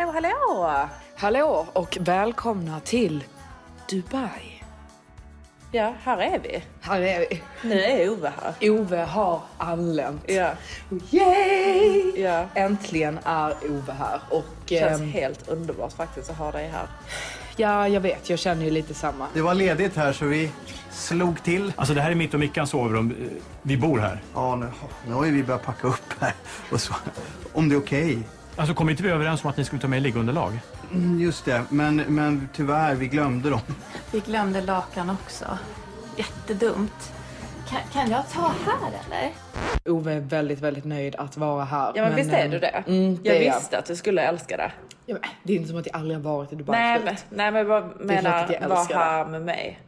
Hallå, hallå! Hallå och välkomna till Dubai. Ja, här är vi. Här är vi. Nu är Ove här. Ove har anlänt. Ja, Yay! ja. Äntligen är Ove här och Känns ehm, helt underbart faktiskt att ha dig här. ja, jag vet, jag känner ju lite samma. Det var ledigt här så vi slog till. Alltså det här är mitt och Mickans sovrum. Vi bor här. Ja, nu, nu har ju vi börjat packa upp här. Och så, om det är okej. Alltså kom inte vi överens om att ni skulle ta med liggunderlag? Mm, Just det, men, men tyvärr, vi glömde dem. Vi glömde lakan också. Jättedumt. Kan, kan jag ta här eller? Ove är väldigt, väldigt nöjd att vara här. Ja, men, visst är du det? Mm, det jag visste att du skulle älska det. Ja, men det är inte som att jag aldrig har varit i Dubai Nej, förut. men, nej, men jag bara klart att menar, var här med mig.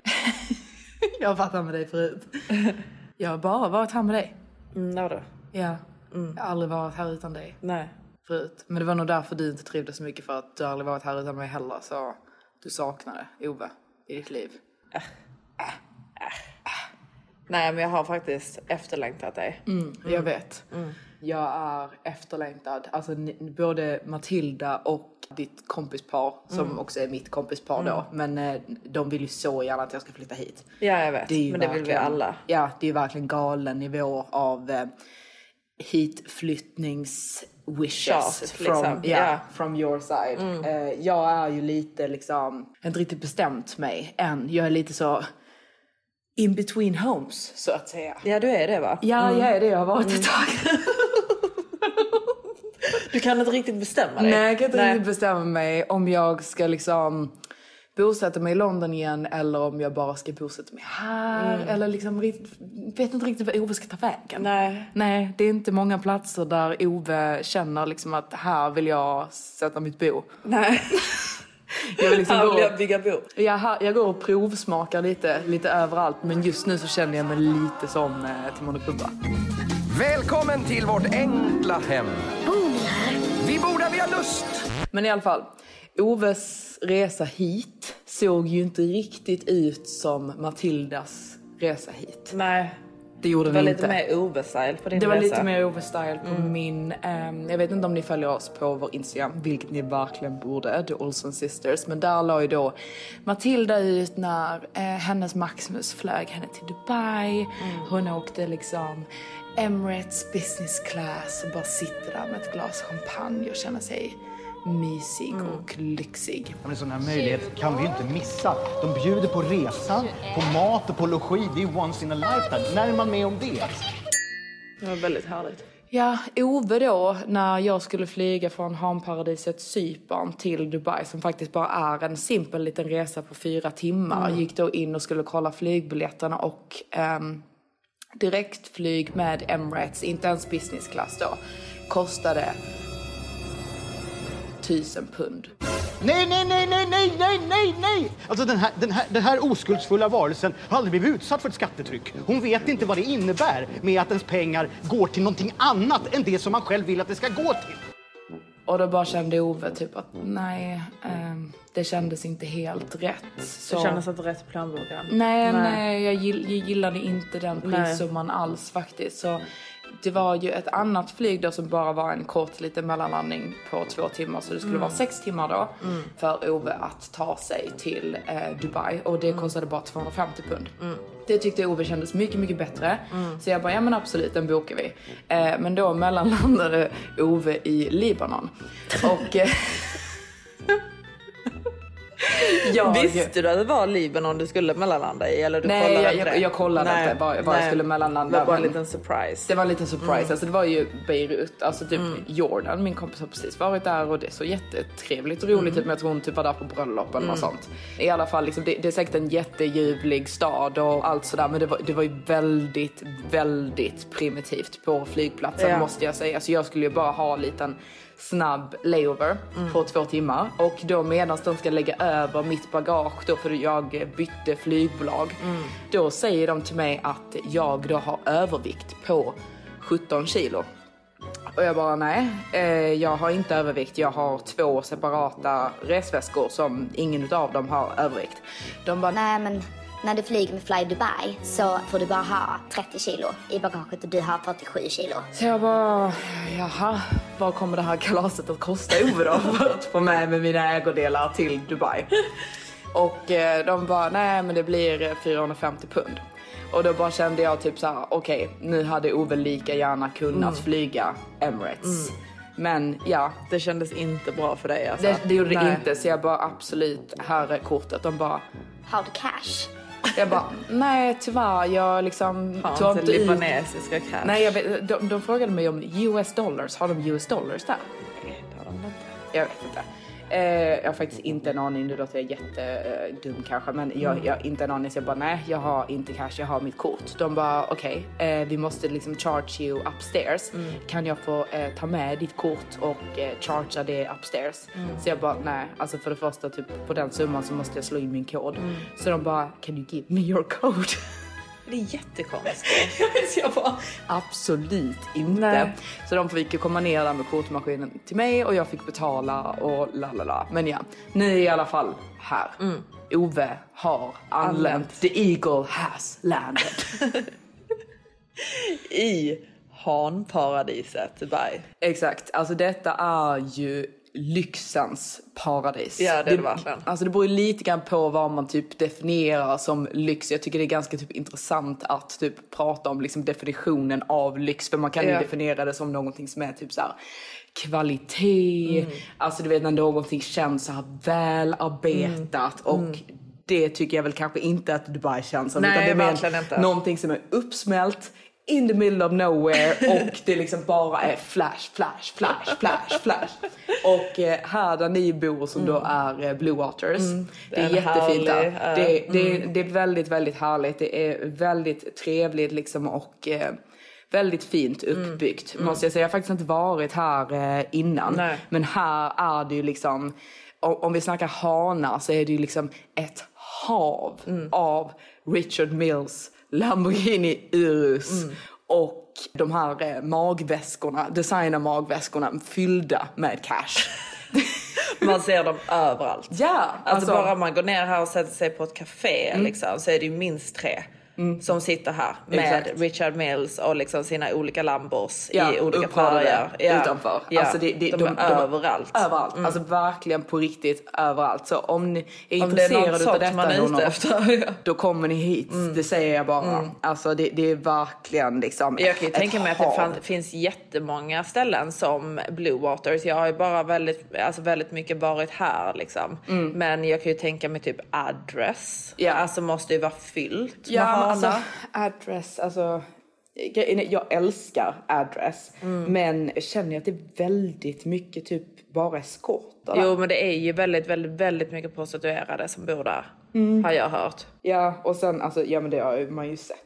Jag har varit här med dig förut. Jag har bara varit här med dig. Mm, ja, då. Ja. Jag har aldrig varit här utan dig Nej. Förut. Men det var nog därför du inte trivdes så mycket för att du aldrig varit här utan mig heller. Så du saknade Ove i ditt liv. nej, men jag har faktiskt efterlängtat dig. Jag vet. Jag är efterlängtad. Alltså ni, både Matilda och ditt kompispar, som också är mitt kompispar då. Men eh, de vill ju så gärna att jag ska flytta hit. Ja, jag vet. Det men det vill vi alla. Ja, det är ju verkligen galen nivå av eh, hitflyttnings wishes Tjat, from, liksom. yeah, Ja. from your side. Eh, jag är ju lite liksom, jag har inte riktigt bestämt mig än. Jag är lite så in between homes så att säga. Ja, du är det va? Ja, jag är det. Jag har varit ett tag. Du kan inte riktigt bestämma dig. Nej, jag kan inte riktigt bestämma mig om jag ska liksom bosätta mig i London igen eller om jag bara ska bosätta mig här. Eller liksom, vet inte riktigt vad Ove ska ta vägen. Nej. Nej, det är inte många platser där Ove känner liksom att här vill jag sätta mitt bo. Nej. Jag vill liksom Här vill jag bygga bo. jag, här- jag går och provsmakar lite, lite överallt men just nu så känner jag mig lite som eh, Timon och Pumba. Välkommen till vårt enkla hem. Vi bor där vi har lust. Men i alla fall, Oves resa hit såg ju inte riktigt ut som Matildas resa hit. Nej. Det gjorde Det var den lite inte. mer Ove-style på din det var resa. lite mer Ove-style på Mm. min... ehm, jag vet inte om ni följer oss på vår Instagram, vilket ni verkligen borde, The Olsen Sisters. Men där la ju då Matilda ut när eh, hennes Maximus flög henne till Dubai. Mm. Hon åkte liksom Emirates business class och bara sitter där med ett glas champagne och känner sig mysig Mm. och lyxig. Men en sån här möjlighet kan vi ju inte missa. De bjuder på resan, på mat och på logi. Det är once in a lifetime. När är man med om det? Det var väldigt härligt. Ja, Ove då, när jag skulle flyga från hamnparadiset Cypern till Dubai, som faktiskt bara är en simpel liten resa på fyra timmar, Mm. gick då in och skulle kolla flygbiljetterna och um, direktflyg med Emirates, inte ens business class då, kostade tusen pund. Nej, nej, nej, nej, nej, nej, nej, nej! Alltså den här, den, här, den här oskuldsfulla varelsen har aldrig blivit utsatt för ett skattetryck. Hon vet inte vad det innebär med att ens pengar går till någonting annat än det som man själv vill att det ska gå till. Och då bara kände Ove typ att nej, ehm, det kändes inte helt rätt. Så... Det kändes inte rätt i plånboken. Nej, nej, jag, gill, jag gillade inte den Nej. prissumman alls faktiskt. Så Det var ju ett annat flyg då som bara var en kort liten mellanlandning på två timmar så det skulle Mm. vara sex timmar då Mm. för Ove att ta sig till eh, Dubai och det kostade bara 250 pund. Mm. Det tyckte Ove kändes mycket, mycket bättre. Så jag bara, ja men absolut, den bokar vi. Eh, men då mellanlandade Ove i Libanon. Och... Eh, jag- Visste du att det var Libanon du skulle mellanlanda i? Eller du Nej, kollade jag, inte jag, jag kollade Nej, inte var, var jag skulle mellanlanda. Det var en liten surprise. Det var en liten surprise. Mm. Alltså det var ju Beirut, alltså typ Jordan. Min kompis har precis varit där och det är så jättetrevligt och roligt. Mm. Typ, men jag tror hon typ var där på bröllop eller Mm. något sånt. I alla fall, liksom, det, det är säkert en jätteljuvlig stad och allt sådär. Men det var, det var ju väldigt, väldigt primitivt på flygplatsen Ja. måste jag säga. Så jag skulle ju bara ha en liten snabb layover Mm. på två timmar. Och då medan de ska lägga över mitt bagage då för jag bytte flygbolag. Mm. Då säger de till mig att jag då har övervikt på 17 kilo. Och jag bara nej, eh, jag har inte övervikt. Jag har två separata resväskor som ingen av dem har övervikt. De bara Nej men när du flyger med Fly Dubai så får du bara ha 30 kilo i bagaget och du har 47 kilo. Så jag bara, jaha, vad kommer det här kalaset att kosta Ove då för att få med mig mina ägodelar till Dubai? Och eh, de bara, nej men det blir eh, 450 pund. Och då bara kände jag typ så här, okej, nu hade Ove lika gärna kunnat Mm. flyga Emirates. Men ja. Det kändes inte bra för dig alltså? Det, det gjorde det Nej. inte, så jag bara absolut, här är kortet. De bara, Har du cash? Jag bara, nej tyvärr, jag liksom tog inte ut- libanesiska cash. Nej, jag vet, de, de frågade mig om US dollars. Har de US dollars där? Nej, det har de inte. Jag vet inte. Eh, jag har faktiskt inte en aning. Nu låter jag jättedum kanske, men jag, Mm. jag har inte en aning. Så jag bara, nej, jag har inte cash, jag har mitt kort. De bara, okej, eh, vi måste liksom charge you upstairs. Mm. Kan jag få eh, ta med ditt kort och eh, chargea det upstairs? Mm. Så jag bara, nej, alltså för det första, typ på den summan så måste jag slå in min kod. Mm. Så de bara, can you give me your code? Det är jättekonstigt. jag bara, absolut inte. Nej. Så de fick komma ner där med kortmaskinen till mig och jag fick betala och la la la. Men ja, nu är i alla fall här. Ove har anlänt. The Eagle has landed. I hanparadiset Dubai. Exakt, alltså detta är ju lyxens paradis. Ja, det är det verkligen. Alltså det beror ju lite grann på vad man typ definierar som lyx. Jag tycker det är ganska typ intressant att typ prata om liksom definitionen av lyx. För man kan ju Ja. definiera det som någonting som är typ så här kvalitet. Mm. Alltså du vet när någonting känns så här välarbetat och det tycker jag väl kanske inte att Dubai känns som. Nej, utan det är mer någonting som är uppsmält in the middle of nowhere och det liksom bara är flash, flash, flash, flash, flash. Och eh, här där ni bor som då är eh, Blue Waters. det är Mm. en jättefint där. ö. Det, det, Mm. det är väldigt, väldigt härligt. Det är väldigt trevligt liksom och eh, väldigt fint uppbyggt. Mm. Måste jag säga. Jag har faktiskt inte varit här eh, innan. Nej. Men här är det ju liksom, om, om vi snackar hanar så är det ju liksom ett hav Mm. av Richard Mills Lamborghini Urus Mm. och de här eh, magväskorna, designar magväskorna fyllda med cash. Man ser dem överallt. Ja, Alltså, alltså- bara man går ner här och sätter sig på ett café Mm. liksom, så är det ju minst tre som sitter här med Exakt. Richard Mills och liksom sina olika Lambos Ja, i olika färger. Ja. utanför. Ja. Alltså det, det, de, är överallt. Överallt. Mm. Alltså verkligen på riktigt överallt. Så om ni är Om det är intresserade av detta man är ute efter. då kommer ni hit. Det säger jag bara. Alltså det, det är verkligen liksom Jag kan ju tänka mig att det fan, finns jättemånga ställen som Blue Waters. Jag har ju bara väldigt, alltså väldigt mycket varit här liksom. Mm. Men jag kan ju tänka mig typ address. Ja. Alltså måste ju vara fyllt Ja. Alltså address, alltså jag älskar address. Mm. Men känner jag att det är väldigt mycket typ bara eskorter. Jo men det är ju väldigt, väldigt, väldigt mycket prostituerade som bor där. Mm. Har jag hört. Ja, och sen alltså, ja men det har man ju sett.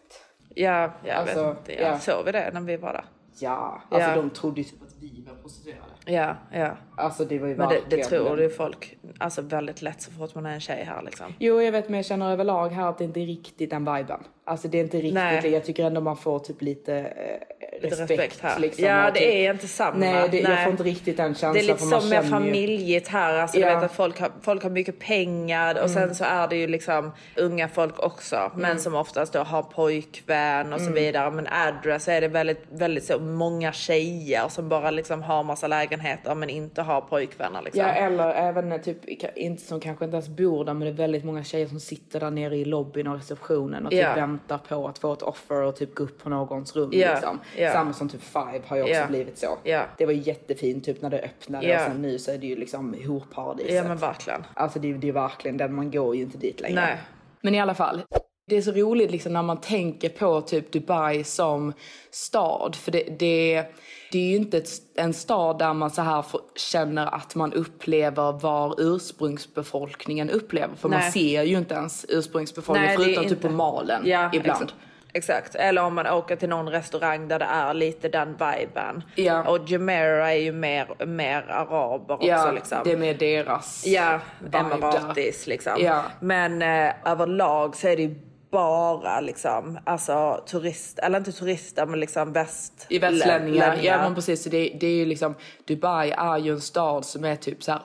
Ja, jag Alltså, vet inte. Jag ja. såg vi det när vi var där? Ja, alltså Ja. de trodde ju typ vi var prostituerade. Ja, ja. Alltså det var ju Men det, det tror ju folk alltså väldigt lätt så fort man är en tjej här liksom. Jo, jag vet, men jag känner överlag här att det inte är riktigt den viben. Alltså det är inte riktigt Nej. det. Jag tycker ändå man får typ lite eh, respekt. respekt här. liksom, ja det typ- är inte samma. Nej, det, jag får inte riktigt den känslan. Det är lite som med familjigt här. Alltså, Ja. du vet att folk har, folk har mycket pengar och Mm. sen så är det ju liksom unga folk också. Men Mm. som oftast då har pojkvän och så Mm. vidare. Men address är det väldigt, väldigt så många tjejer som bara liksom har massa lägenheter men inte har pojkvänner liksom. Ja eller även eh, typ, inte, som kanske inte ens bor där men det är väldigt många tjejer som sitter där nere i lobbyn och receptionen och typ Ja. väntar på att få ett offer och typ gå upp på någons rum. Ja, Liksom. ja. Samma som typ Five har ju också Ja. blivit så. Ja. Det var jättefint typ när det öppnade och sen nu så är det ju liksom horparadiset. Ja men verkligen. Alltså det, är- det är verkligen den, man går ju inte dit längre. Nej. Men i alla fall. Det är så roligt liksom när man tänker på typ Dubai som stad. För det, det, det är ju inte ett, en stad där man så här får, känner att man upplever vad ursprungsbefolkningen upplever. För man Nej. ser ju inte ens ursprungsbefolkningen Nej, förutom typ på malen Ja, ibland. Exakt. Exakt. Eller om man åker till någon restaurang där det är lite den viben. Ja. Och Jumeirah är ju mer, mer araber Ja, också liksom. det är med deras Ja, emiratis liksom. Ja. Men eh, överlag så är det ju bara liksom, alltså turist, eller inte turister men liksom väst... I västlänningar. länningar. Ja men precis. Det, det är ju liksom, Dubai är ju en stad som är typ så här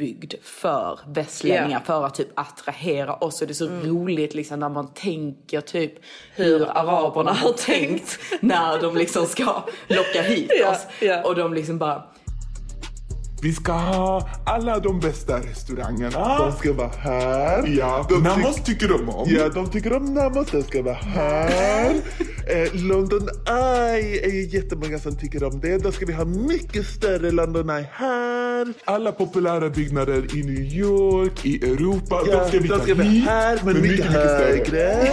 uppbyggd för västlänningar Ja. för att typ attrahera oss. Och det är så Mm. roligt liksom när man tänker typ hur, Hur araberna har tänkt när de liksom ska locka hit Ja, oss. Och de liksom bara Vi ska ha alla de bästa restaurangerna. De ska vara här. Ja, de Namos tycker de om. Ja, de tycker om Namos. Den ska vara här. eh, London Eye är ju jättemånga som tycker om det. Då ska vi ha mycket större London Eye här. Alla populära byggnader i New York, i Europa. Ja, de ska vi ta ska vara hit. här, men mycket större. högre.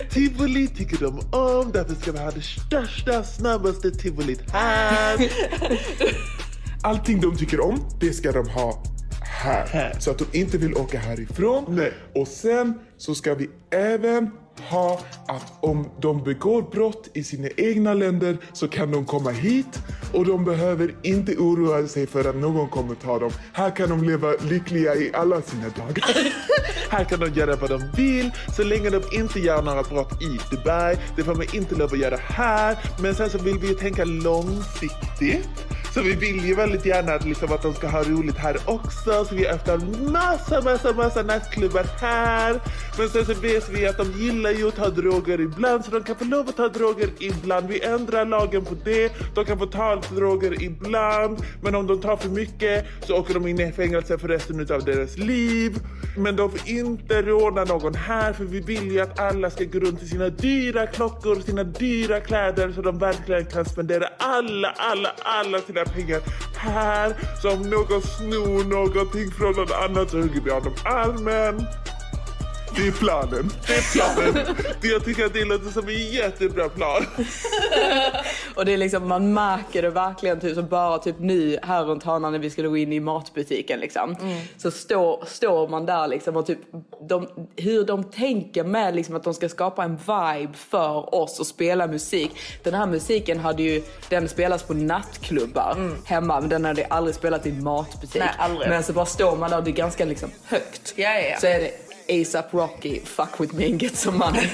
Tivoli tycker de om. Därför ska vi ha det största, snabbaste tivolit här. Allting de tycker om, det ska de ha här. Så att de inte vill åka härifrån. Och sen så ska vi även ha att om de begår brott i sina egna länder så kan de komma hit och de behöver inte oroa sig för att någon kommer ta dem. Här kan de leva lyckliga i alla sina dagar. Här kan de göra vad de vill så länge de inte gör några brott i Dubai. Det får man inte lov att göra här. Men sen så vill vi ju tänka långsiktigt. Så vi vill ju väldigt gärna att, liksom, att de ska ha roligt här också. Så vi öppnar massa, massa, massa nattklubbar här. Men sen så vet vi att de gillar ju att ta droger ibland. Så de kan få lov att ta droger ibland. Vi ändrar lagen på det. De kan få ta droger ibland. Men om de tar för mycket så åker de in i fängelse för resten av deras liv. Men de får inte råna någon här för vi vill ju att alla ska gå runt i sina dyra klockor, sina dyra kläder så de verkligen kan spendera alla, alla, alla sina pengar här. Så om någon snor någonting från någon annan så hugger vi honom dem armen. Det är planen. Det är planen. Det- Jag tycker att det låter som en jättebra plan. Och det är liksom, man märker det verkligen typ, så bara typ nu här runt hörnan när vi skulle gå in i matbutiken liksom. Så står, står man där liksom och typ de, hur de tänker med liksom att de ska skapa en vibe för oss och spela musik. Den här musiken hade ju, den spelas på nattklubbar hemma men den hade aldrig spelat i matbutik. Nej, aldrig. Men så bara står man där och det är ganska liksom högt. Ja, ja, ja. Så är det ASAP Rocky, fuck with me and get some money.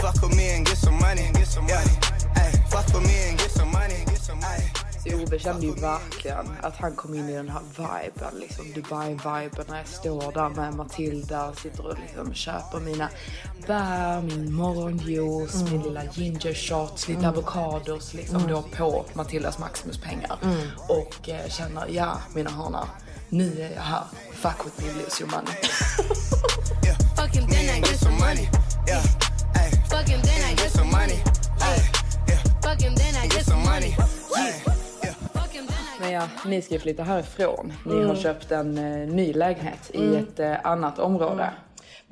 Fuck with me and get some money. Get some money. Ay, fuck with me and get some money. Get some money. Så Ove kände ju verkligen att han kom in i den här viben, liksom Dubai-viben när jag står där med Matilda, sitter och liksom köper mina bär, min morgonjuice, Mm. min lilla ginger shots, lite Mm. avokados liksom Mm. då på Matildas Maximus-pengar. Mm. Och eh, känner, ja mina hörnar, nu är jag här. Fuck with me, lose your money. Fuck him, then I get some money. Yeah. Ay. Fuck him, then I get some money. Ay. Yeah. Fuck him, then I get some money. Ay. Men ja, ni ska ju flytta härifrån. Ni Mm. har köpt en eh, ny lägenhet Mm. i ett eh, annat område. Mm.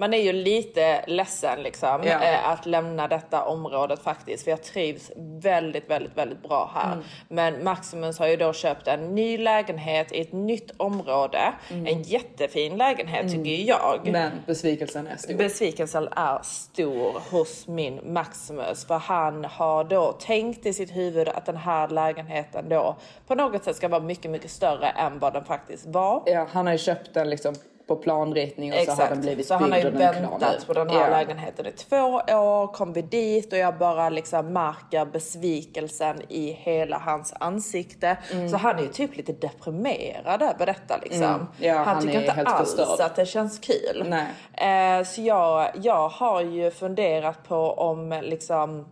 Man är ju lite ledsen liksom Ja. eh, att lämna detta området faktiskt. För jag trivs väldigt, väldigt, väldigt bra här. Mm. Men Maximus har ju då köpt en ny lägenhet i ett nytt område. En jättefin lägenhet Mm. tycker jag. Men besvikelsen är stor. Besvikelsen är stor hos min Maximus. För han har då tänkt i sitt huvud att den här lägenheten då på något sätt ska vara mycket, mycket större än vad den faktiskt var. Ja, han har ju köpt den liksom på planritning och så har den blivit så han har ju byggd väntat på den här Ja. lägenheten i två år, kom vi dit och jag bara liksom märker besvikelsen i hela hans ansikte. Mm. Så han är ju typ lite deprimerad över detta liksom. Mm. Ja, han, han tycker inte alls förstörd. att det känns kul. Eh, så jag, jag har ju funderat på om liksom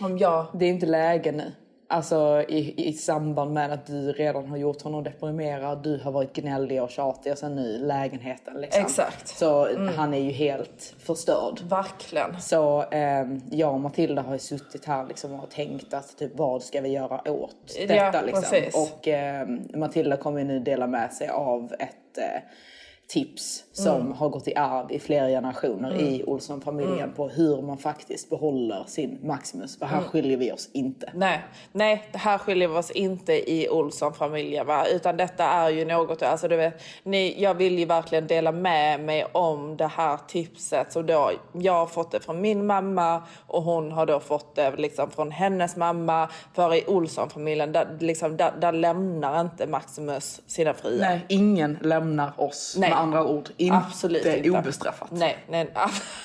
om jag... Det är inte läge nu. Alltså i, i samband med att du redan har gjort honom deprimerad, du har varit gnällig och tjatig och sen nu lägenheten liksom. Exakt. Så Mm. han är ju helt förstörd. Verkligen. Så eh, jag och Matilda har ju suttit här liksom och tänkt att typ vad ska vi göra åt Ja, detta liksom. precis. Och eh, Matilda kommer ju nu dela med sig av ett eh, tips som Mm. har gått i arv i flera generationer Mm. i Olsson-familjen Mm. på hur man faktiskt behåller sin Maximus. För här Mm. skiljer vi oss inte. Nej, nej, det här skiljer vi oss inte i Olsson-familjen va? Utan detta är ju något, alltså du vet, ni, jag vill ju verkligen dela med mig om det här tipset. Så då, jag har fått det från min mamma och hon har då fått det liksom från hennes mamma. För i Olsson-familjen, där, liksom, där, där lämnar inte Maximus sina fruar. Nej, ingen lämnar oss Nej. med andra ord. Inte, Absolut inte. obestraffat. Nej, nej,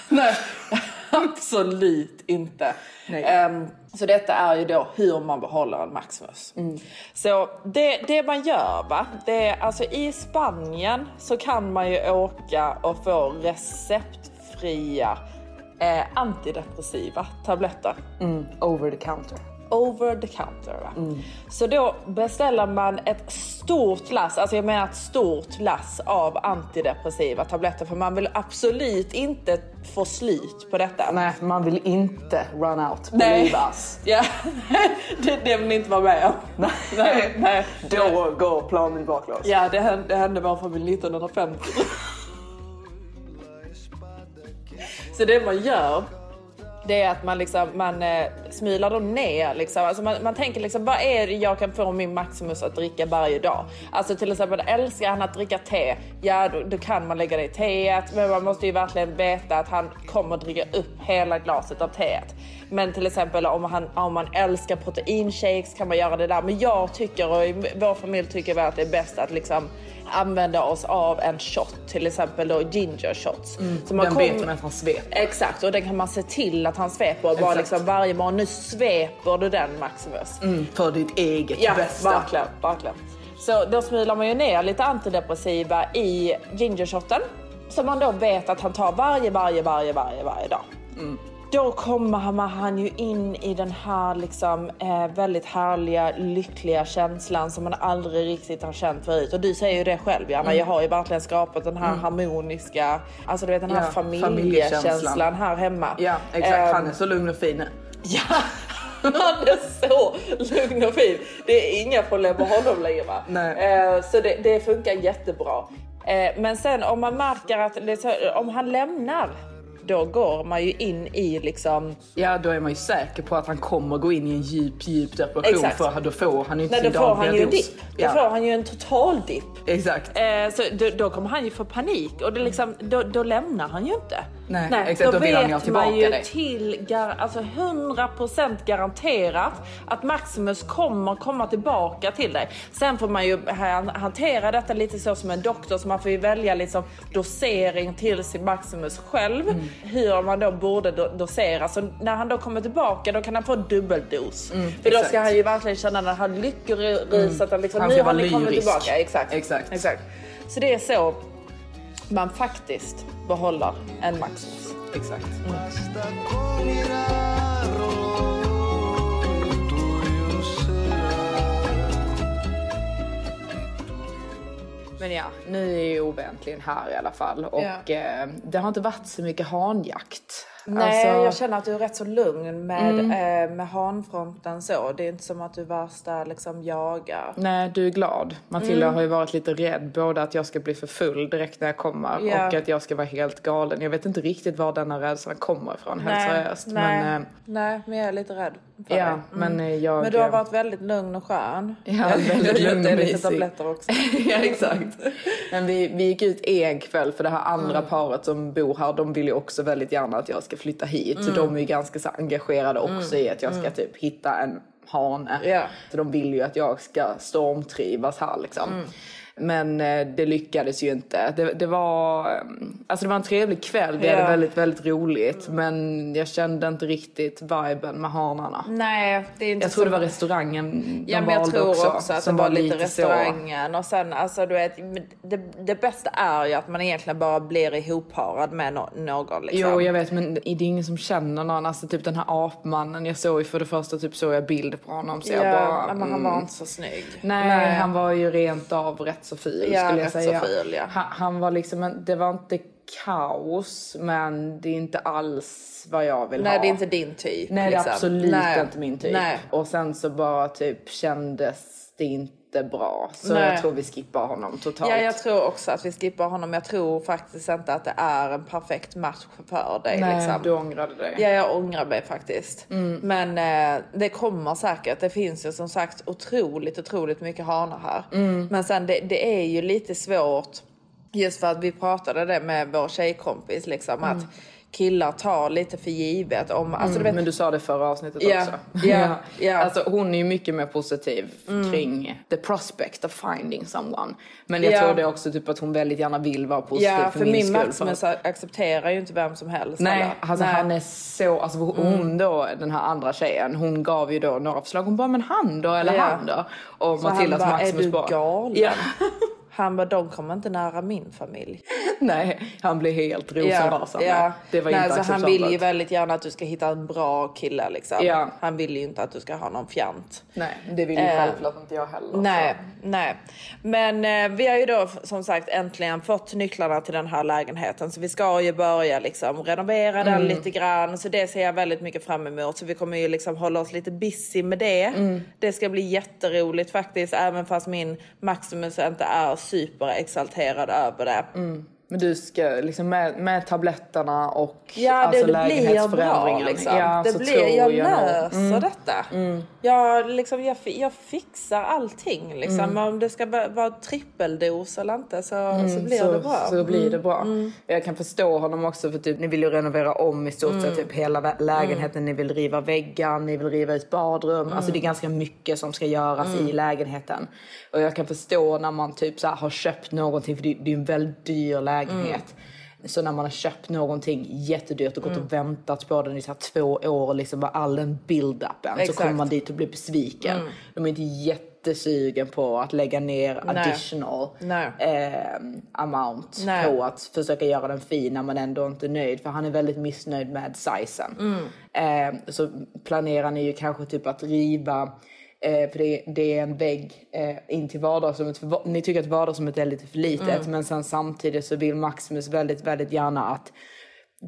nej. absolut inte. Ehm, så detta är ju då hur man behåller en Maximus. Mm. Så det, det man gör va, det är alltså i Spanien så kan man ju åka och få receptfria eh, antidepressiva tabletter. Mm, over the counter. Over the counter va. Mm. Så då beställer man ett stort lass, alltså jag menar ett stort lass av antidepressiva tabletter för man vill absolut inte få slut på detta. Nej, man vill inte run out. Nej. Believe us. Ja, det, det vill ni inte vara med om. Nej, nej, nej. Då går planen baklås. Ja, det hände, det hände vår familj 1950. Så det man gör det är att man, liksom, man eh, smilar dem ner. Liksom. Alltså man, man tänker liksom, vad är det jag kan få min Maximus att dricka varje dag? Alltså till exempel älskar han att dricka te, ja då, då kan man lägga det i teet. Men man måste ju verkligen veta att han kommer att dricka upp hela glaset av teet. Men till exempel om, han, om man älskar proteinshakes kan man göra det där. Men jag tycker och i vår familj tycker vi att det är bäst att liksom använda oss av en shot, till exempel då ginger shots. Mm, Så man den kom- vet man att han sveper. Exakt, och den kan man se till att han sveper bara liksom varje morgon. Nu sveper du den Maximus. Mm, för ditt eget Ja, bästa. verkligen, verkligen. Så då smilar man ju ner lite antidepressiva i gingershotten. Som man då vet att han tar varje, varje, varje, varje, varje dag. Mm. Då kommer han, ju in i den här liksom, eh, väldigt härliga, lyckliga känslan som man aldrig riktigt har känt förut. Och du säger ju det själv Janna, Mm. jag har ju verkligen skapat den här Mm. harmoniska, alltså du vet den här Ja, familjekänslan familjekänslan. här hemma. Ja, exakt. Ehm, Han är så lugn och fin. Ja, han är så lugn och fin. Det är inga problem med honom längre. Va? Eh, så det, det funkar jättebra. Eh, men sen om man märker att om han lämnar, då går man ju in i liksom... Ja, då är man ju säker på att han kommer gå in i en djup, djup depression. Exakt. För då får han ju inte Nej, då sin får dagliga han ju en dos. dipp. Då Ja. får han ju en total dipp. Exakt. Eh, så då, då kommer han ju få panik och det liksom, då, då lämnar han ju inte. Nej, exakt, då vill han ju man ju dig. till gar, alltså 100% garanterat att Maximus kommer komma tillbaka till dig. Sen får man ju han- hantera detta lite så som en doktor så man får ju välja liksom dosering till sin Maximus själv. Mm. Hur man då borde do, dosera. Så när han då kommer tillbaka då kan han få dubbeldos. Mm, För då exakt. ska han ju verkligen känna den här lyckoruset att liksom, Han nu ska har ni kommit tillbaka. Exakt. Exakt. Exakt. Så det är så man faktiskt behåller en Maximus. Exakt. Men ja, nu är ju Ove äntligen här i alla fall. Och Ja. eh, det har inte varit så mycket hanjakt. Nej, Alltså- jag känner att du är rätt så lugn med, Mm. eh, med hanfronten så. Det är inte som att du värsta liksom jagar. Nej, du är glad. Matilda Mm. har ju varit lite rädd både att jag ska bli för full direkt när jag kommer Ja. och att jag ska vara helt galen. Jag vet inte riktigt var denna rädslan kommer ifrån, helt seriöst. nej, Men, eh, nej, men jag är lite rädd Ja, dig. men, eh, jag- men du har varit väldigt lugn och skön. Ja, väldigt lugn och är lite mysig. tabletter också. ja, exakt. Men vi, vi gick ut en kväll för det här andra Mm. paret som bor här, de vill ju också väldigt gärna att jag ska flytta hit. Mm. de är ju ganska så engagerade också Mm. i att jag ska Mm. typ hitta en hane. Ja. Så de vill ju att jag ska stormtrivas här liksom. Mm. Men eh, det lyckades ju inte. Det, det, var, eh, alltså det var en trevlig kväll, vi hade Ja. väldigt, väldigt roligt. Men jag kände inte riktigt viben med hanarna. Nej, det är inte Jag tror så- det var restaurangen de Ja, men jag tror också, också, att det var lite så- restaurangen och sen alltså du vet, det, det bästa är ju att man egentligen bara blir ihopparad med no, någon liksom. Jo jag vet men det är ingen som känner någon. Alltså typ den här apmannen. Jag såg ju för det första typ såg jag bild på honom. Så ja, jag bara, men han mm. var inte så snygg. Nej, han var ju rent av rätt ful Ja, skulle jag säga. ful, ja. han, han var liksom, en, det var inte kaos men det är inte alls vad jag vill Nej, ha. det är inte din typ. Nej det är liksom. absolut Nej. inte min typ. Nej. Och sen så bara typ kändes det inte bra. Så Nej. jag tror vi skippar honom totalt. Ja, jag tror också att vi skippar honom. Jag tror faktiskt inte att det är en perfekt match för dig. Nej, liksom. du ångrade dig. Ja, jag ångrar mig faktiskt. Mm. Men eh, det kommer säkert. Det finns ju som sagt otroligt, otroligt mycket hanar här. Mm. Men sen det, det är ju lite svårt. Just för att vi pratade det med vår tjejkompis liksom att killar tar lite för givet. Om, alltså, Mm, du vet, Men du sa det förra avsnittet Ja, också. ja, ja. Alltså, hon är ju mycket mer positiv Mm. kring the prospect of finding someone. Men jag Ja. tror det också typ att hon väldigt gärna vill vara positiv ja, för, för min min skull. Maximus accepterar ju inte vem som helst. Nej, alltså Nej. han är så, alltså hon Mm. då, den här andra tjejen, hon gav ju då några förslag. Hon bara, men han då, eller han då? Och Så Matildas han bara, Maximus är du galen? Ja. Han bara, de kommer inte nära min familj. Nej, han blev helt rosenrasande. Ja. Det var Nej, inte så Han vill ju väldigt gärna att du ska hitta en bra kille liksom. Ja. Han vill ju inte att du ska ha någon fjant. Nej, det vill ju Eh, självklart inte jag heller. Nej, så. nej. Men eh, vi har ju då som sagt äntligen fått nycklarna till den här lägenheten. Så vi ska ju börja liksom renovera den Mm. lite grann. Så det ser jag väldigt mycket fram emot. Så vi kommer ju liksom hålla oss lite busy med det. Mm. Det ska bli jätteroligt faktiskt. Även fast min Maximus inte är superexalterad över det. Mm. Men du ska liksom med, med tabletterna och Ja, det, alltså det blir bra lägenhetsförändringen. liksom. Ja, det så blir, jag nog. löser Mm. detta. Jag, liksom, jag, jag fixar allting. Liksom. Mm. Om det ska va- vara trippeldos eller inte så, Mm, så blir så, det bra. Så blir det Mm, bra. mm. Jag kan förstå honom också för typ ni vill ju renovera om i stort sett Mm. typ hela lägenheten. Ni vill riva väggar, ni vill riva ut badrum. Alltså det är ganska mycket som ska göras Mm. i lägenheten. Och jag kan förstå när man typ så har köpt någonting för det, det är en väldigt dyr lägenhet. Så när man har köpt någonting jättedyrt och gått Mm. och väntat på den i så här två år och liksom bara all den build-upen så kommer man dit och blir besviken. Mm. De är inte jättesugen på att lägga ner Nej. additional Nej. eh, amount Nej. på att försöka göra den fin när man ändå inte är nöjd. För han är väldigt missnöjd med sizen. Mm. Eh, så planerar ni ju kanske typ att riva Eh, för det, det är en vägg eh, in till vardagsrummet. För ni tycker att vardagsrummet är lite för litet. Mm. Men sen samtidigt så vill Maximus väldigt, väldigt gärna att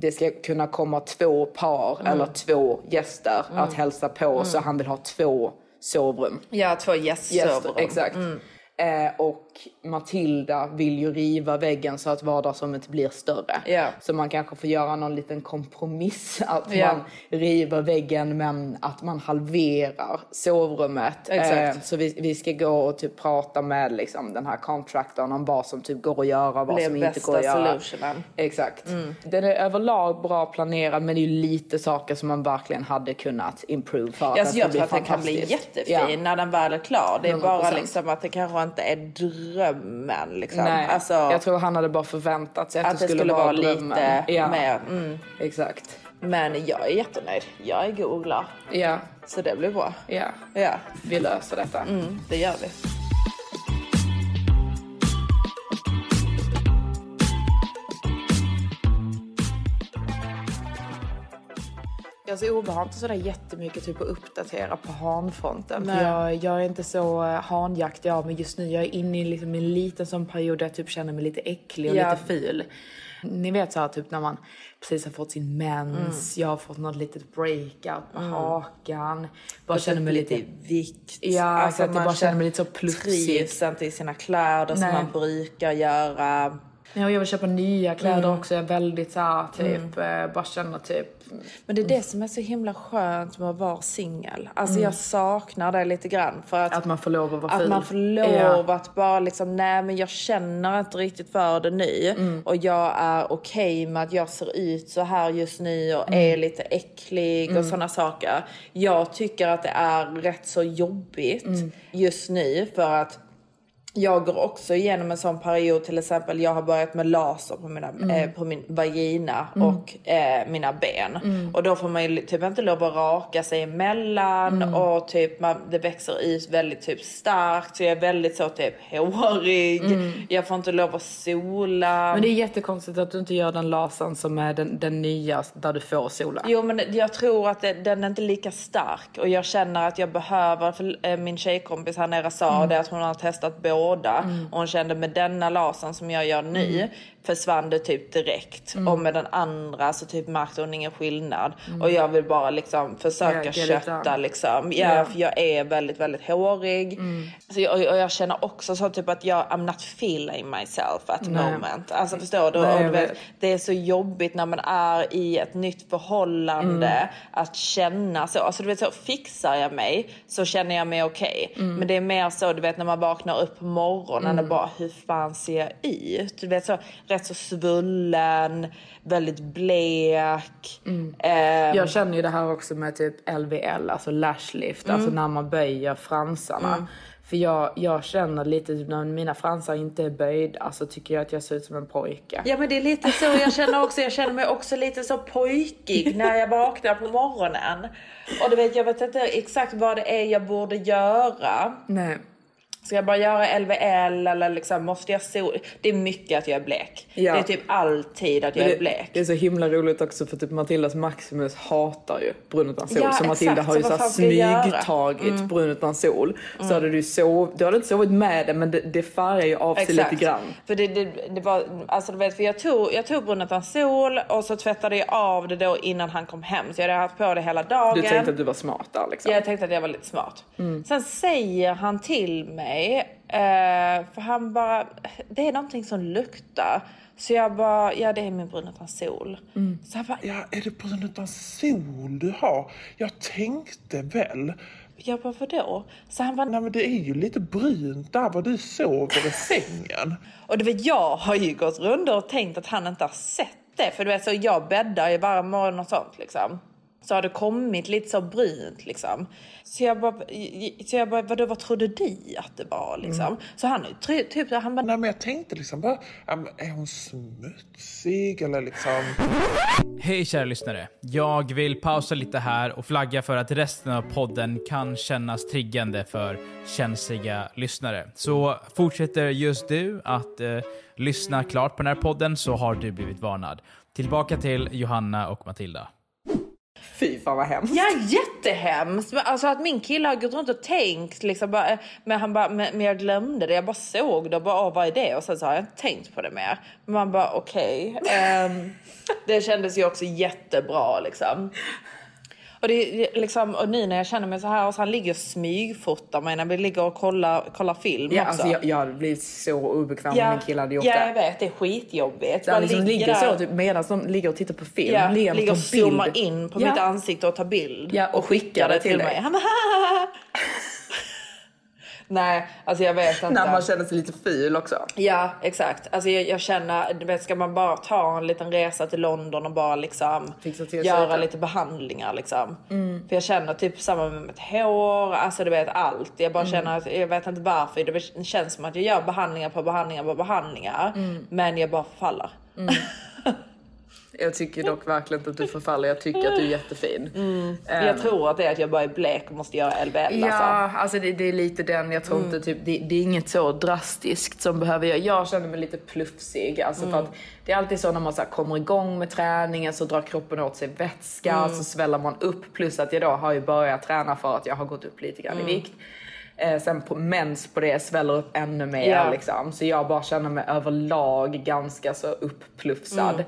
det ska kunna komma två par Mm. eller två gäster Mm. att hälsa på. Mm. Så han vill ha två sovrum. Ja, två gästsovrum. Gäster, exakt. Mm. Eh, och Matilda vill ju riva väggen så att vardagsrummet blir större. Ja. Så man kanske får göra någon liten kompromiss. Att Ja. man river väggen men att man halverar sovrummet. Eh, så vi, vi ska gå och typ prata med liksom, den här contractorn om vad som typ går att göra och vad som inte går att göra. solutionen. Exakt. Mm. Den är överlag bra planerad men det är lite saker som man verkligen hade kunnat improve för att så ska jag tror att den kan bli jättefin när den väl är klar. Det är bara 100%. liksom att det kanske inte är drömmen. Liksom. Nej, Alltså, jag tror han hade bara förväntat sig att, att det skulle vara drömmen. lite ja. mer. Mm. Exakt. Men jag är jättenöjd. Jag är god och glad. Ja. Så det blir bra. Ja. Ja. Vi löser detta. Mm, det gör vi. Jag ser inte sådär jättemycket typ att uppdatera på hanfronten. För jag, jag är inte så eh, hanjaktig av mig just nu. Jag är inne i liksom en liten sån period där jag typ känner mig lite äcklig och Ja. lite ful. Ni vet så här, typ när man precis har fått sin mens, jag har fått något litet breakout på Mm. hakan. Bara Och känner mig lite i vikt. Ja, Alltså. Jag man bara känner mig lite så plufsig. Trivs inte i sina kläder som Nej. man brukar göra. Ja, och jag vill köpa nya kläder Mm. också. Jag är väldigt så här, typ, eh, bara känner typ... Men det är det som är så himla skönt med att vara singel. Alltså Mm. jag saknar det lite grann. För att, Att man får lov att vara att ful. man får lov Ja. att bara liksom, nej men jag känner inte riktigt för det nu. Mm. Och jag är okej med att jag ser ut så här just nu och Mm. är lite äcklig och Mm. sådana saker. Jag tycker att det är rätt så jobbigt Mm. just nu för att jag går också igenom en sån period, till exempel jag har börjat med laser på, mina, Mm. eh, på min vagina Mm. och eh, mina ben. Mm. Och då får man ju typ inte lov att raka sig emellan Mm. och typ man, det växer ut väldigt typ starkt så jag är väldigt så typ hårig. Mm. Jag får inte lov att sola. Men det är jättekonstigt att du inte gör den lasern som är den, den nya där du får sola. Jo men jag tror att det, den är inte lika stark och jag känner att jag behöver, för eh, min tjejkompis här nere sa Mm. det att hon har testat båda Mm. och hon kände med denna lasern som jag gör nu Mm. Försvann det typ direkt Mm. och med den andra så typ märkte hon ingen skillnad Mm. och jag vill bara liksom försöka it kötta liksom. Ja, Yeah. för jag är väldigt, väldigt hårig. Mm. Så jag, och jag känner också så typ att jag I'm not feeling myself at the moment. Alltså förstår du? Nej, vet, det är så jobbigt när man är i ett nytt förhållande Mm. att känna så. Alltså du vet så fixar jag mig så känner jag mig okej. Mm. Men det är mer så du vet när man vaknar upp på morgonen Mm. och bara hur fan ser jag ut? Du vet så rätt så svullen, väldigt blek. Mm. Ehm, Jag känner ju det här också med typ LVL, alltså lash lift, Mm. alltså när man böjer fransarna. Mm. För jag, jag känner lite typ när mina fransar inte är böjda så tycker jag att jag ser ut som en pojke. Ja men det är lite så jag känner också. Jag känner mig också lite så pojkig när jag vaknar på morgonen. Och du vet, jag vet inte exakt vad det är jag borde göra. Nej. Ska jag bara göra LVL eller liksom måste jag sol? Det är mycket att jag är blek. Ja. Det är typ alltid att jag Men är det, blek. det är så himla roligt också för typ Matildas Maximus hatar ju brun utan sol. Ja, så Matilda exakt. har ju Så smygtagit Mm. brun utan sol. Så Mm. hade du sov, du hade inte sovit med det men det, det färgar ju av sig lite grann. För det, det, det var, alltså du vet, för jag tog, jag tog brunnen utan sol och så tvättade jag av det då innan han kom hem. Så jag hade haft på det hela dagen. Du tänkte att du var smart där liksom. Ja, jag tänkte att jag var lite smart. Mm. Sen säger han till mig, eh, för han bara, det är någonting som luktar. Så jag bara, ja det är min brun utan sol. Mm. Så han bara, Ja, är det brun utan sol du har? Jag tänkte väl. Jag bara, vadå? Så han bara, Nej men det är ju lite brunt där var du sover i sängen. Och du vet, jag har ju gått runt och tänkt att han inte har sett det. För du vet, så jag bäddar ju varje morgon och sånt liksom. Så har det kommit lite så brunt liksom. Så jag bara, så jag bara vadå, vad trodde du att det var liksom? Mm. Så han typ, han bara, Nej men jag tänkte liksom bara, är hon smutsig eller liksom? Hej kära lyssnare. Jag vill pausa lite här och flagga för att resten av podden kan kännas triggande för känsliga lyssnare. Så fortsätter just du att eh, lyssna klart på den här podden så har du blivit varnad. Tillbaka till Johanna och Matilda. Fy fan vad hemskt. Ja, jättehemskt. Men Alltså att min kille har gått runt och tänkt liksom bara, men han bara, men, men jag glömde det. Jag bara såg det och bara, åh, vad är det? Och sen så har jag inte tänkt på det mer. Men man bara, okej. Ehm, det kändes ju också jättebra liksom. Och, det, liksom, och nu när jag känner mig så här, och så han ligger och smygfotar mig när vi ligger och kollar, kollar film Ja, också. alltså jag, jag hade blivit så obekväm Ja, om min kille hade gjort ja, det. jag vet. Det är skitjobbigt. Man liksom ligger där- så typ, medan de ligger och tittar på film. Ja, ligger och zoomar in på Ja. mitt ansikte och tar bild. Ja, och skickar det till dig. Han bara, Nej, alltså jag vet inte. När man känner sig lite ful också. Ja, exakt. Alltså jag, jag känner, du vet, ska man bara ta en liten resa till London och bara liksom göra lite behandlingar liksom. Mm. För jag känner typ samma med mitt hår, alltså du vet allt. Jag bara Mm. känner att, jag vet inte varför, det känns som att jag gör behandlingar på behandlingar på behandlingar. Mm. Men jag bara förfaller. Mm. Jag tycker dock verkligen inte att du förfaller. Jag tycker att du är jättefin. Mm. Ehm. Jag tror att det är att jag bara är blek och måste göra LVL Ja, alltså. alltså det, det är lite den. Jag tror Mm. inte typ, det, det är inget så drastiskt som behöver jag. Jag känner mig lite plufsig. Alltså för Mm. att det är alltid så när man så kommer igång med träningen så drar kroppen åt sig vätska, Mm. så sväller man upp. Plus att jag då har ju börjat träna för att jag har gått upp lite grann Mm. i vikt. Eh, sen på mens på det sväller upp ännu mer Ja. liksom. Så jag bara känner mig överlag ganska så uppplufsad.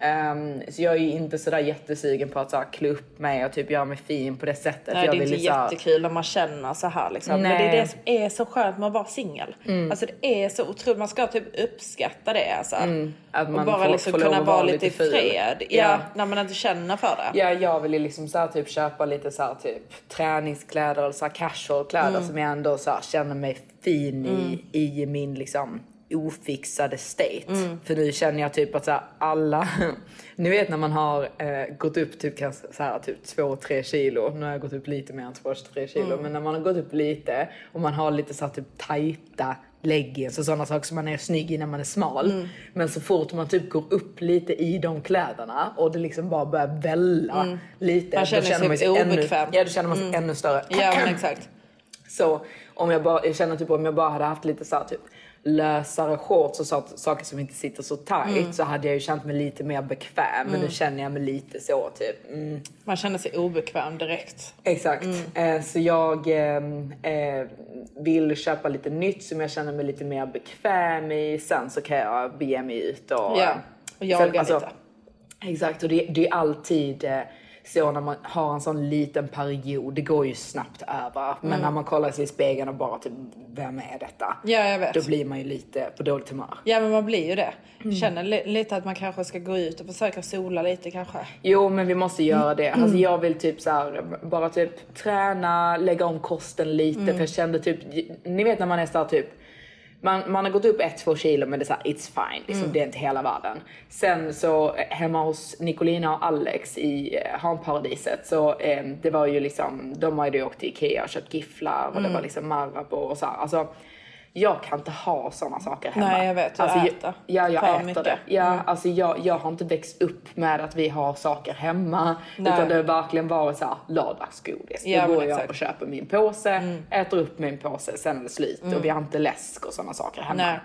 Mm. Ehm, så jag är ju inte sådär jättesugen på att så här, klä upp mig och typ göra mig fin på det sättet. Nej, jag det är inte här- jättekul när man känner så här liksom. Men det är det som är så skönt med att vara singel. Mm. Alltså det är så otroligt, man ska typ uppskatta det alltså. Mm, att och man bara får- liksom får kunna vara vara lite i fred. Ja, Ja. när man inte känner för det. Ja, jag vill ju liksom så här, typ köpa lite så här, typ träningskläder eller så här casual kläder Mm. som jag ändå så här, känner mig fin Mm. i, i min liksom ofixade state. Mm. För nu känner jag typ att så alla, ni vet när man har eh, gått upp typ så här, typ 2-3 kilo. Nu har jag gått upp lite mer än 2-3 kilo. Mm. Men när man har gått upp lite och man har lite så här, typ tajta leggings och sådana saker som man är snygg i när man är smal. Mm. Men så fort man typ går upp lite i de kläderna och det liksom bara börjar välla Mm. lite. Man då känner sig sig ännu, obekväm. Ja, då känner man sig Mm. ännu större. Ja exakt. Så om jag, bara, jag känner typ om jag bara hade haft lite så här, typ lösare shorts och så, saker som inte sitter så tight Mm. så hade jag ju känt mig lite mer bekväm. Men Mm. nu känner jag mig lite så typ. Mm. Man känner sig obekväm direkt. Exakt. Eh, så jag eh, eh, vill köpa lite nytt som jag känner mig lite mer bekväm i. Sen så kan jag bege mig ut och... Ja, och jaga alltså, lite. Exakt, och det, det är alltid eh, så när man har en sån liten period, det går ju snabbt över. Men Mm. när man kollar sig i spegeln och bara typ, vem är detta? Ja, jag vet. Då blir man ju lite på dåligt humör. Ja men man blir ju det. Mm. Känner li- lite att man kanske ska gå ut och försöka sola lite kanske. Jo, men vi måste göra det. Mm. Alltså, jag vill typ så här, bara typ träna, lägga om kosten lite. Mm. För jag kände typ, ni vet när man är så här, typ, man, man har gått upp 1-2 kilo men det är så här, it's fine. Liksom, Mm. Det är inte hela världen. Sen så eh, hemma hos Nicolina och Alex i eh, Hanparadiset så eh, det var ju liksom, de hade ju åkt till Ikea och köpt gifflar och det Mm. var liksom Marabou och så här. Alltså, jag kan inte ha såna saker hemma. Nej, jag vet. Alltså, äter jag, Ja, jag för äter mycket. det. Ja, Mm. alltså jag, jag har inte växt upp med att vi har saker hemma. Nej. Utan det har verkligen varit så här lördagsgodis. Ja, Då går jag. Mm. och köper min påse, äter upp min påse, sen är det slut. Mm. Och vi har inte läsk och sådana saker hemma. Nej.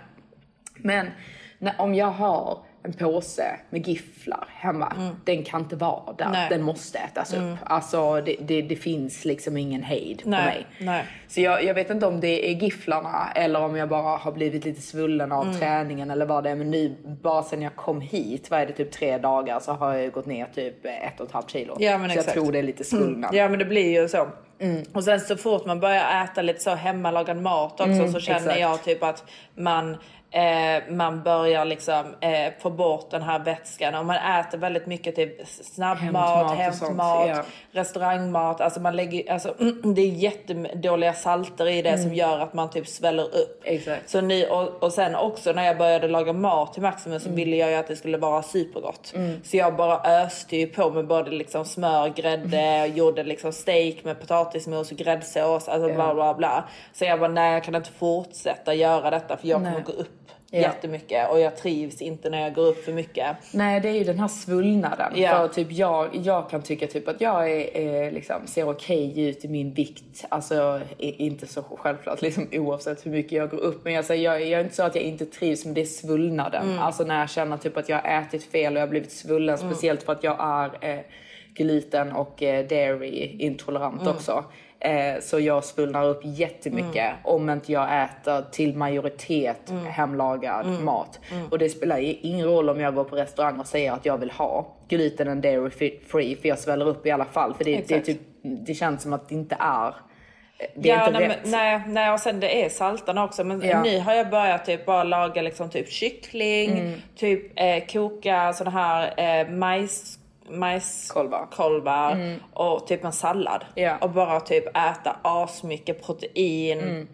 Men när, om jag har en påse med gifflar hemma, den kan inte vara där. Mm. Nej. Den måste ätas Mm. upp. Alltså det, det, det finns liksom ingen hejd på mig. nej. Så jag, jag vet inte om det är gifflarna eller om jag bara har blivit lite svullen av Mm. träningen eller vad det är. Men nu, bara sen jag kom hit, vad är det, typ tre dagar så har jag gått ner typ ett och ett halvt kilo. Ja, men så exakt. jag tror det är lite svullnad. Mm. Ja men det blir ju så. Och sen så fort man börjar äta lite så hemmalagad mat också Mm, så känner exakt. jag typ att man Eh, man börjar liksom eh, få bort den här vätskan och man äter väldigt mycket typ snabbmat, Hämtmat ja. restaurangmat. Alltså man lägger, alltså, det är jättedåliga salter i det Mm. som gör att man typ sväller upp. Exakt. Så ni, och, och sen också när jag började laga mat till Maximus så Mm. ville jag ju att det skulle vara supergott. Mm. Så jag bara öste ju på med både liksom smör, grädde, gjorde liksom steak med potatismos och gräddsås, alltså Ja. bla bla bla. Så jag bara nej jag kan inte fortsätta göra detta för jag kommer Nej. gå upp Ja. jättemycket och jag trivs inte när jag går upp för mycket. Nej det är ju den här svullnaden. Ja. För typ jag, jag kan tycka typ att jag är, är liksom, ser okej ut i min vikt. Alltså inte så självklart liksom, oavsett hur mycket jag går upp. Men alltså, jag, jag är inte så att jag inte trivs men det är svullnaden. Mm. Alltså när jag känner typ att jag har ätit fel och jag har blivit svullen. Mm. Speciellt för att jag är eh, gluten och eh, dairy intolerant Mm. också. Eh, så jag svullnar upp jättemycket Mm. om inte jag äter till majoritet Mm. hemlagad Mm. mat. Mm. Och det spelar ingen roll om jag går på restaurang och säger att jag vill ha gluten and dairy free för jag sväller upp i alla fall. För det, det, typ, det känns som att det inte är, det är ja, inte nej, rätt. men, nej, nej, och sen det är saltarna också. Men Ja. nu har jag börjat typ bara laga liksom typ kyckling, Mm. typ eh, koka såna här eh, majs majskolvar kolvar Mm. och typ en sallad. Och bara typ äta asmycket protein. Mm.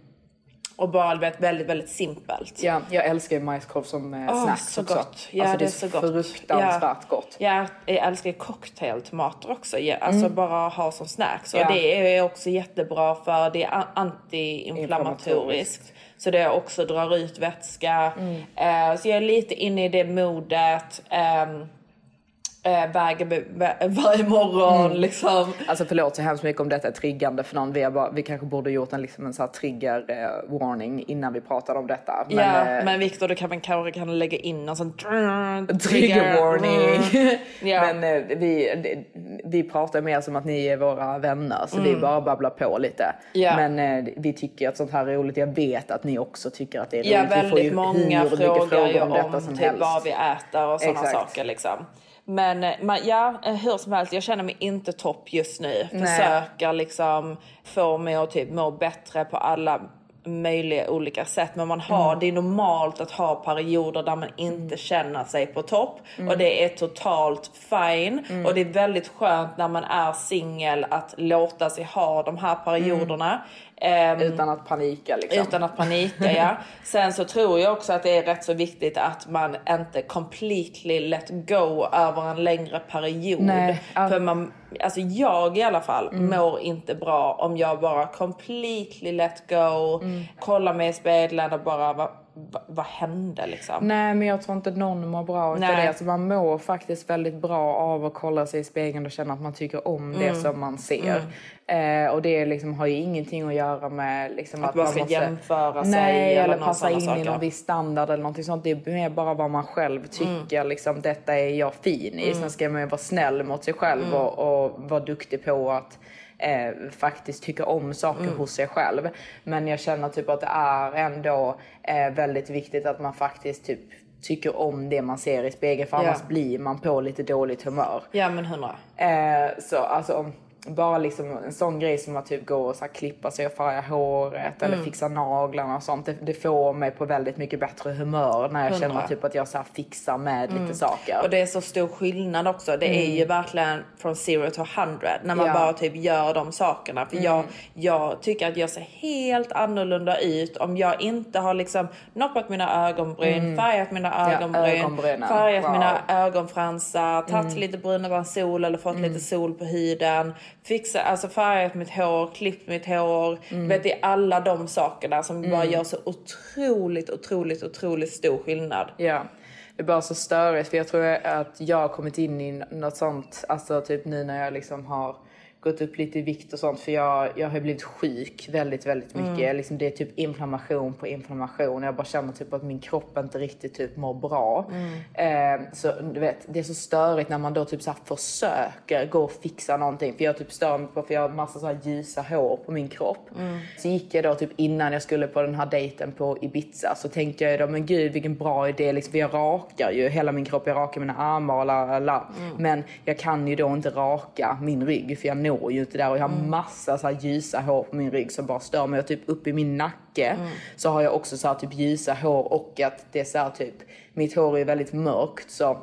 Och bara vet, väldigt, väldigt simpelt. Ja, jag älskar ju majskorv som Åh, snacks så också. gott. Ja, alltså, det är så gott. fruktansvärt gott. Ja, jag älskar cocktailtomater också. Ja, alltså Mm. bara ha som snacks. Och Ja. det är också jättebra för det är antiinflammatoriskt. Så det också drar ut vätska. Mm. Eh, så jag är lite inne i det modet. ehm, eh, vä- varje morgon Mm. liksom. Alltså förlåt så hemskt mycket om detta är triggande för någon. Vi, bara, vi kanske borde gjort en, liksom en så trigger eh, warning innan vi pratade om detta. Men, ja, eh, men Viktor du kan väl kanske kan lägga in en sån Trigger warning. Mm. Ja. Men eh, vi, vi pratar mer som att ni är våra vänner så Mm. bara att babbla på lite. Ja. Men eh, vi tycker att sånt här är roligt. Jag vet att ni också tycker att det är roligt. Ja, vi får ju väldigt många hur mycket frågar ju frågor om om, detta som typ helst. vad vi äter och sådana Exakt. saker liksom. Men eh, man, ja, eh, hur som helst, jag känner mig inte topp just nu. Nej. Försöker liksom få mig att typ må bättre på alla möjliga olika sätt. Men man har, Mm. det är normalt att ha perioder där man inte känner sig på topp. Mm. Och det är totalt fine. Mm. Och det är väldigt skönt när man är singel att låta sig ha de här perioderna. Ehm, Utan att panika liksom. Utan att panika, ja. Sen så tror jag också att det är rätt så viktigt att man inte completely let go över en längre period. Nej, ja. För man, alltså jag i alla fall Mm. mår inte bra om jag bara completely let go, Mm. kollar mig i spegeln och bara vad, hände liksom? Nej men jag tror inte någon mår bra utav det. Alltså, man mår faktiskt väldigt bra av att kolla sig i spegeln och känna att man tycker om det Mm. som man ser. Eh, och det liksom har ju ingenting att göra med liksom, Att man ska jämföra sig Nej, eller eller passa in i saker. någon viss standard eller någonting sånt. Det är mer bara vad man själv tycker. Liksom, detta är jag fin i. Mm. Sen ska man ju vara snäll mot sig själv Mm. och, och vara duktig på att eh, faktiskt tycka om saker Mm. hos sig själv. Men jag känner typ att det är ändå eh, väldigt viktigt att man faktiskt typ tycker om det man ser i spegeln för Ja. annars blir man på lite dåligt humör. Ja men hundra. Eh, så alltså bara liksom en sån grej som att typ gå och så klippa sig och färga håret eller Mm. fixa naglarna och sånt. Det, det får mig på väldigt mycket bättre humör när jag Hundra. känner typ att jag så fixar med Mm. lite saker. Och det är så stor skillnad också. Det är Mm. ju verkligen från zero to hundred när man Ja. bara typ gör de sakerna. För Mm. jag, jag tycker att jag ser helt annorlunda ut om jag inte har liksom noppat mina ögonbryn, Mm. färgat mina Ja, ögonbryn, ögonbrynen. färgat Wow. mina ögonfransar, tagit lite brunare sol eller fått lite sol på huden, fixa, alltså färgat mitt hår, klippt mitt hår. Mm. Vet, det är alla de sakerna som bara Mm. gör så otroligt, otroligt, otroligt stor skillnad. Ja. Det är bara så störigt för jag tror att jag har kommit in i något sånt, alltså typ nu när jag liksom har gått upp lite i vikt och sånt för jag, jag har blivit sjuk väldigt, väldigt mycket. Mm. Liksom det är typ inflammation på inflammation. Jag bara känner typ att min kropp inte riktigt typ mår bra. Mm. Eh, så du vet, det är så störigt när man då typ så här försöker gå och fixa någonting. För jag typ stör mig på för jag har massa så här ljusa hår på min kropp. Mm. Så gick jag då typ innan jag skulle på den här dejten på Ibiza så tänkte jag då men gud vilken bra idé liksom, för jag rakar ju hela min kropp, jag rakar mina armar och la, la, la. Mm. Men jag kan ju då inte raka min rygg för jag når ju inte där och jag har Mm. massa så här ljusa hår på min rygg som bara stör mig och typ uppe i min nacke Mm. så har jag också så här typ ljusa hår och att det är så här typ mitt hår är väldigt mörkt så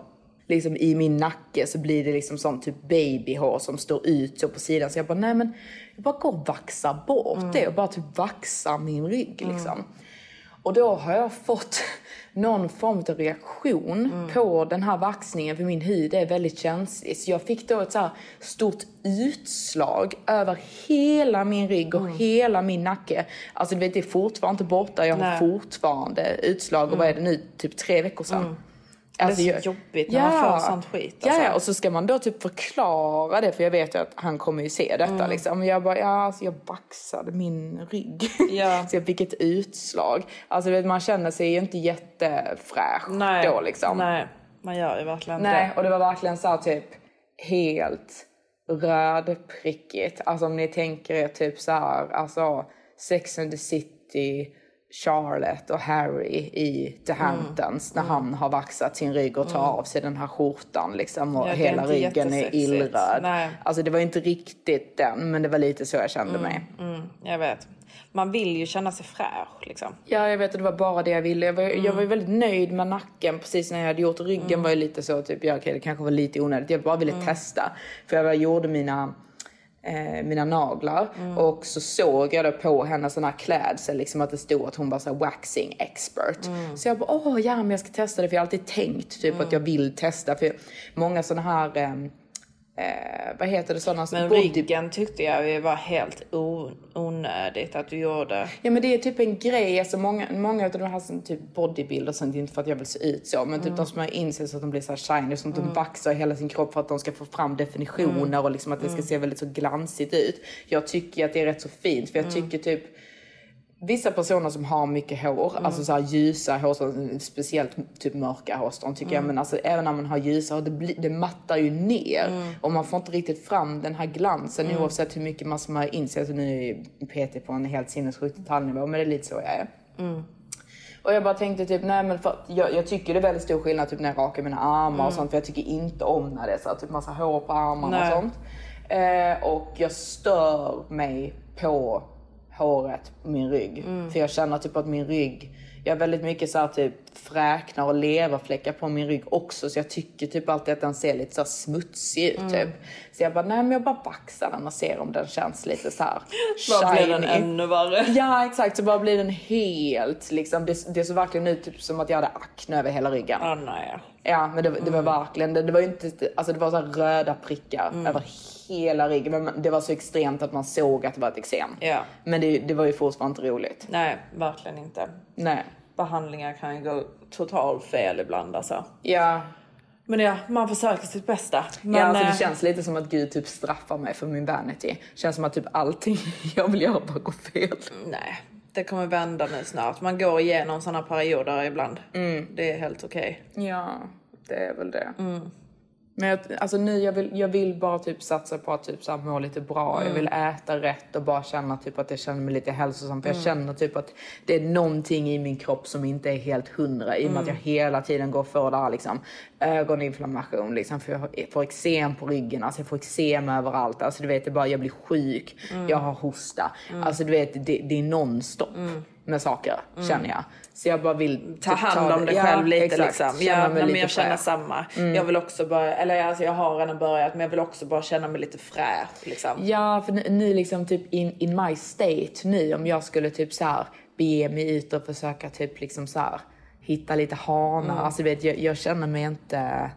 liksom i min nacke så blir det liksom sånt typ babyhår som står ut så på sidan. Så jag bara, nej men jag bara går och vaxar bort Mm. det och bara typ vaxar min rygg liksom. Och då har jag fått någon form av reaktion Mm. på den här vaxningen för min hud är väldigt känslig. Så jag fick då ett så stort utslag över hela min rygg och hela min nacke. Alltså du vet det är fortfarande inte borta, jag har Nej. fortfarande utslag och vad är det nu, typ tre veckor sedan. Alltså, det är så jobbigt när man får sånt skit. Ja, Alltså. ja, och så ska man då typ förklara det för jag vet ju att han kommer ju se detta Mm. liksom. Jag bara, ja alltså jag baxade min rygg. Ja. så jag fick ett utslag. Alltså vet, man känner sig ju inte jättefräsch Nej. då liksom. Nej, man gör ju verkligen Nej, det. och det var verkligen så här typ helt rödprickigt. Alltså om ni tänker er typ så här, alltså Sex and the City, Charlotte och Harry i The Hamptons när han har vaxat sin rygg och tar av sig den här skjortan liksom och Ja, är hela ryggen är illröd. Nej. Alltså det var inte riktigt den, men det var lite så jag kände mig. Mm, jag vet. Man vill ju känna sig fräsch liksom. Ja, jag vet att det var bara det jag ville. Jag var, jag var ju väldigt nöjd med nacken precis när jag hade gjort ryggen Mm. var ju lite så typ, ja okej det kanske var lite onödigt. Jag bara ville Mm. testa. För jag gjorde mina eh, mina naglar Mm. och så såg jag då på hennes sån här klädsel liksom att det stod att hon var så waxing expert. Mm. Så jag bara åh ja men jag ska testa det för jag har alltid tänkt typ Mm. att jag vill testa för många såna här ehm, eh, vad heter det sådana Men ryggen tyckte jag var helt onödigt att du gjorde. Ja men det är typ en grej, alltså många, många av de här som typ bodybuilders, sånt, inte för att jag vill se ut så, men typ Mm. de som har insett så att de blir så här shiny, som Mm. de vaxar hela sin kropp för att de ska få fram definitioner Mm. och liksom att det ska Mm. se väldigt så glansigt ut. Jag tycker att det är rätt så fint, för jag Mm. tycker typ Vissa personer som har mycket hår, Mm. alltså så här ljusa hårstrån, speciellt typ mörka hårstrån tycker jag. Mm. Men alltså även när man har ljusa hår, det, det mattar ju ner. Mm. Och man får inte riktigt fram den här glansen Mm. oavsett hur mycket man som har insett. att Nu är PT på en helt sinnessjuk detaljnivå, men det är lite så jag är. Mm. Och jag bara tänkte typ, nej men för jag, jag tycker det är väldigt stor skillnad typ när jag rakar mina armar Mm. och sånt. För jag tycker inte om när det är så här, typ massa hår på armarna Nej. och sånt. Eh, och jag stör mig på håret på min rygg. Mm. För jag känner typ att min rygg, Jag har väldigt mycket så här, typ fräknar och leverfläckar på min rygg också. Så jag tycker typ alltid att den ser lite så smutsig ut Mm. typ. Så jag bara, nej men jag bara vaxar den och ser om den känns lite så här Bara blir den shiny. ännu värre. Ja exakt, så bara blir den helt liksom. Det, det såg verkligen ut typ som att jag hade akne över hela ryggen. Oh, nej. Ja men det, det Mm. var verkligen, det, det var inte, alltså det var så röda prickar Mm. över hela ryggen. Men det var så extremt att man såg att det var ett eksem. Ja. Men det, det var ju fortfarande inte roligt. Nej, verkligen inte. Nej. Behandlingar kan ju gå totalt fel ibland alltså. Ja. Men ja, man försöker sitt bästa. Men, ja, alltså det eh, känns lite som att Gud typ straffar mig för min vanity. Känns som att typ allting jag vill göra bara går fel. Nej, det kommer vända nu snart. Man går igenom såna perioder ibland. Det är helt okej. Ja, det är väl det. Mm. Men jag, alltså nu, jag vill, jag vill bara typ satsa på att typ så här må lite bra. Jag Mm. vill äta rätt och bara känna typ att jag känner mig lite hälsosam. För jag Mm. känner typ att det är någonting i min kropp som inte är helt hundra. I och med att Mm. jag hela tiden går för det här liksom ögoninflammation liksom. För jag får eksem på ryggen, alltså jag får eksem överallt. Alltså du vet, det bara, jag blir sjuk, Mm. jag har hosta. Mm. Alltså du vet, det, det är nonstop med saker Mm. känner jag. Så jag bara vill Ta typ hand om dig ja, själv lite exakt. liksom. Känna Ja, mig nej, men lite jag känner samma. Mm. Jag vill också bara, eller alltså jag har redan börjat men jag vill också bara känna mig lite fräsch liksom. Ja, för nu, nu liksom typ in, in my state nu om jag skulle typ så här bege mig ut och försöka typ liksom så här hitta lite hanar. Mm. Alltså vet jag, jag känner mig inte...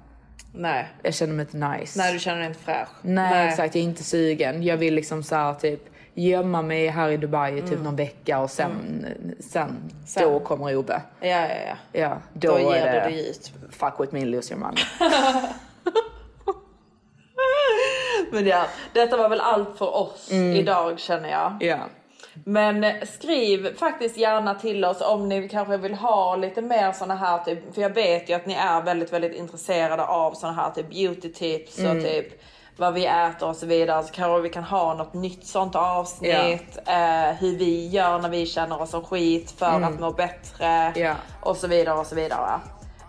Nej. Jag känner mig inte nice. Nej, du känner dig inte fräsch. Nej, exakt. Jag är inte sugen. Jag vill liksom så här typ gömma mig här i Dubai i typ Mm. någon vecka och sen, sen, Sen. då kommer Ove. Ja, ja, ja. Ja, då, Då ger är du dig ut. fuck with me, lose your money. Men ja, detta var väl allt för oss Mm. idag känner jag. Ja. Men eh, skriv faktiskt gärna till oss om ni kanske vill ha lite mer såna här typ, för jag vet ju att ni är väldigt, väldigt intresserade av såna här typ beauty tips Mm. och typ vad vi äter och så vidare. Så kanske vi kan ha något nytt sånt avsnitt. Eh, hur vi gör när vi känner oss som skit för Mm. att må bättre. Och så vidare och så vidare.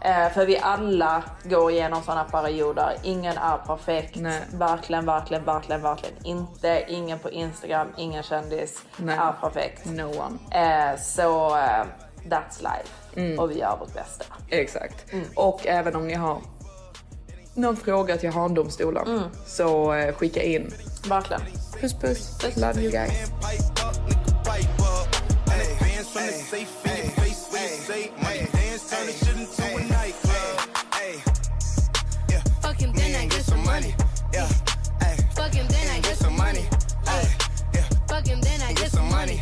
Eh, för vi alla går igenom sådana perioder. Ingen är perfekt. Nej. Verkligen, verkligen, verkligen, verkligen inte. Ingen på Instagram, ingen kändis Nej. är perfekt. No one. Eh, så eh, that's life. Mm. Och vi gör vårt bästa. Exakt. Mm. Och även om ni har någon fråga till Handomstolen Mm. så eh, skicka in. Verkligen. Puss puss. Love you guys. Fuck him, then I get some money.